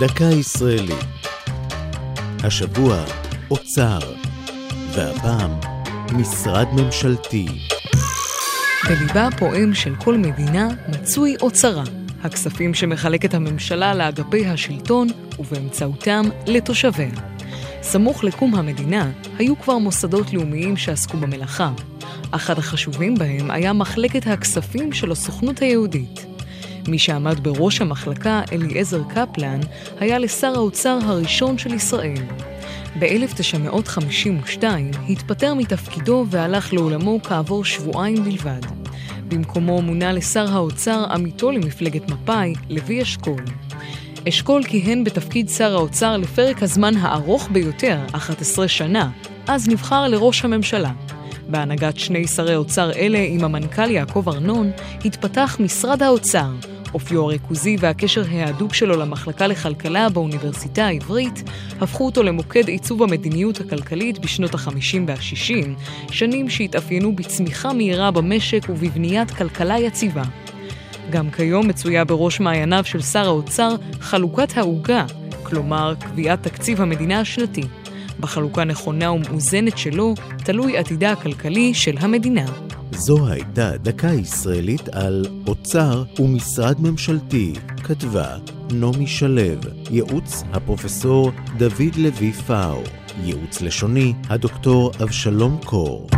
דקה ישראלית. השבוע אוצר, והפעם משרד ממשלתי. בליבה הפועם של כל מדינה מצוי אוצרה, הכספים שמחלקת הממשלה לאגפי השלטון ובאמצעותם לתושביה. סמוך לקום המדינה היו כבר מוסדות לאומיים שעסקו במלאכה. אחד החשובים בהם היה מחלקת הכספים של הסוכנות היהודית. מי שעמד בראש המחלקה, אליעזר קפלן, היה לשר האוצר הראשון של ישראל. ב-1952 התפטר מתפקידו והלך לעולמו כעבור שבועיים בלבד. במקומו מונה לשר האוצר עמיתו למפלגת מפא"י, לוי אשכול. אשכול כיהן בתפקיד שר האוצר לפרק הזמן הארוך ביותר, 11 שנה, אז נבחר לראש הממשלה. בהנהגת שני שרי אוצר אלה עם המנכ"ל יעקב ארנון, התפתח משרד האוצר, אופיו הריכוזי והקשר ההדוק שלו למחלקה לכלכלה באוניברסיטה העברית הפכו אותו למוקד עיצוב המדיניות הכלכלית בשנות ה-50 וה-60, שנים שהתאפיינו בצמיחה מהירה במשק ובבניית כלכלה יציבה. גם כיום מצויה בראש מעייניו של שר האוצר חלוקת העוגה, כלומר קביעת תקציב המדינה השנתי. בחלוקה נכונה ומאוזנת שלו תלוי עתידה הכלכלי של המדינה. זו הייתה דקה ישראלית על אוצר ומשרד ממשלתי, כתבה נעמי שלו, ייעוץ הפרופסור דוד לוי פאו, ייעוץ לשוני הדוקטור אבשלום קור.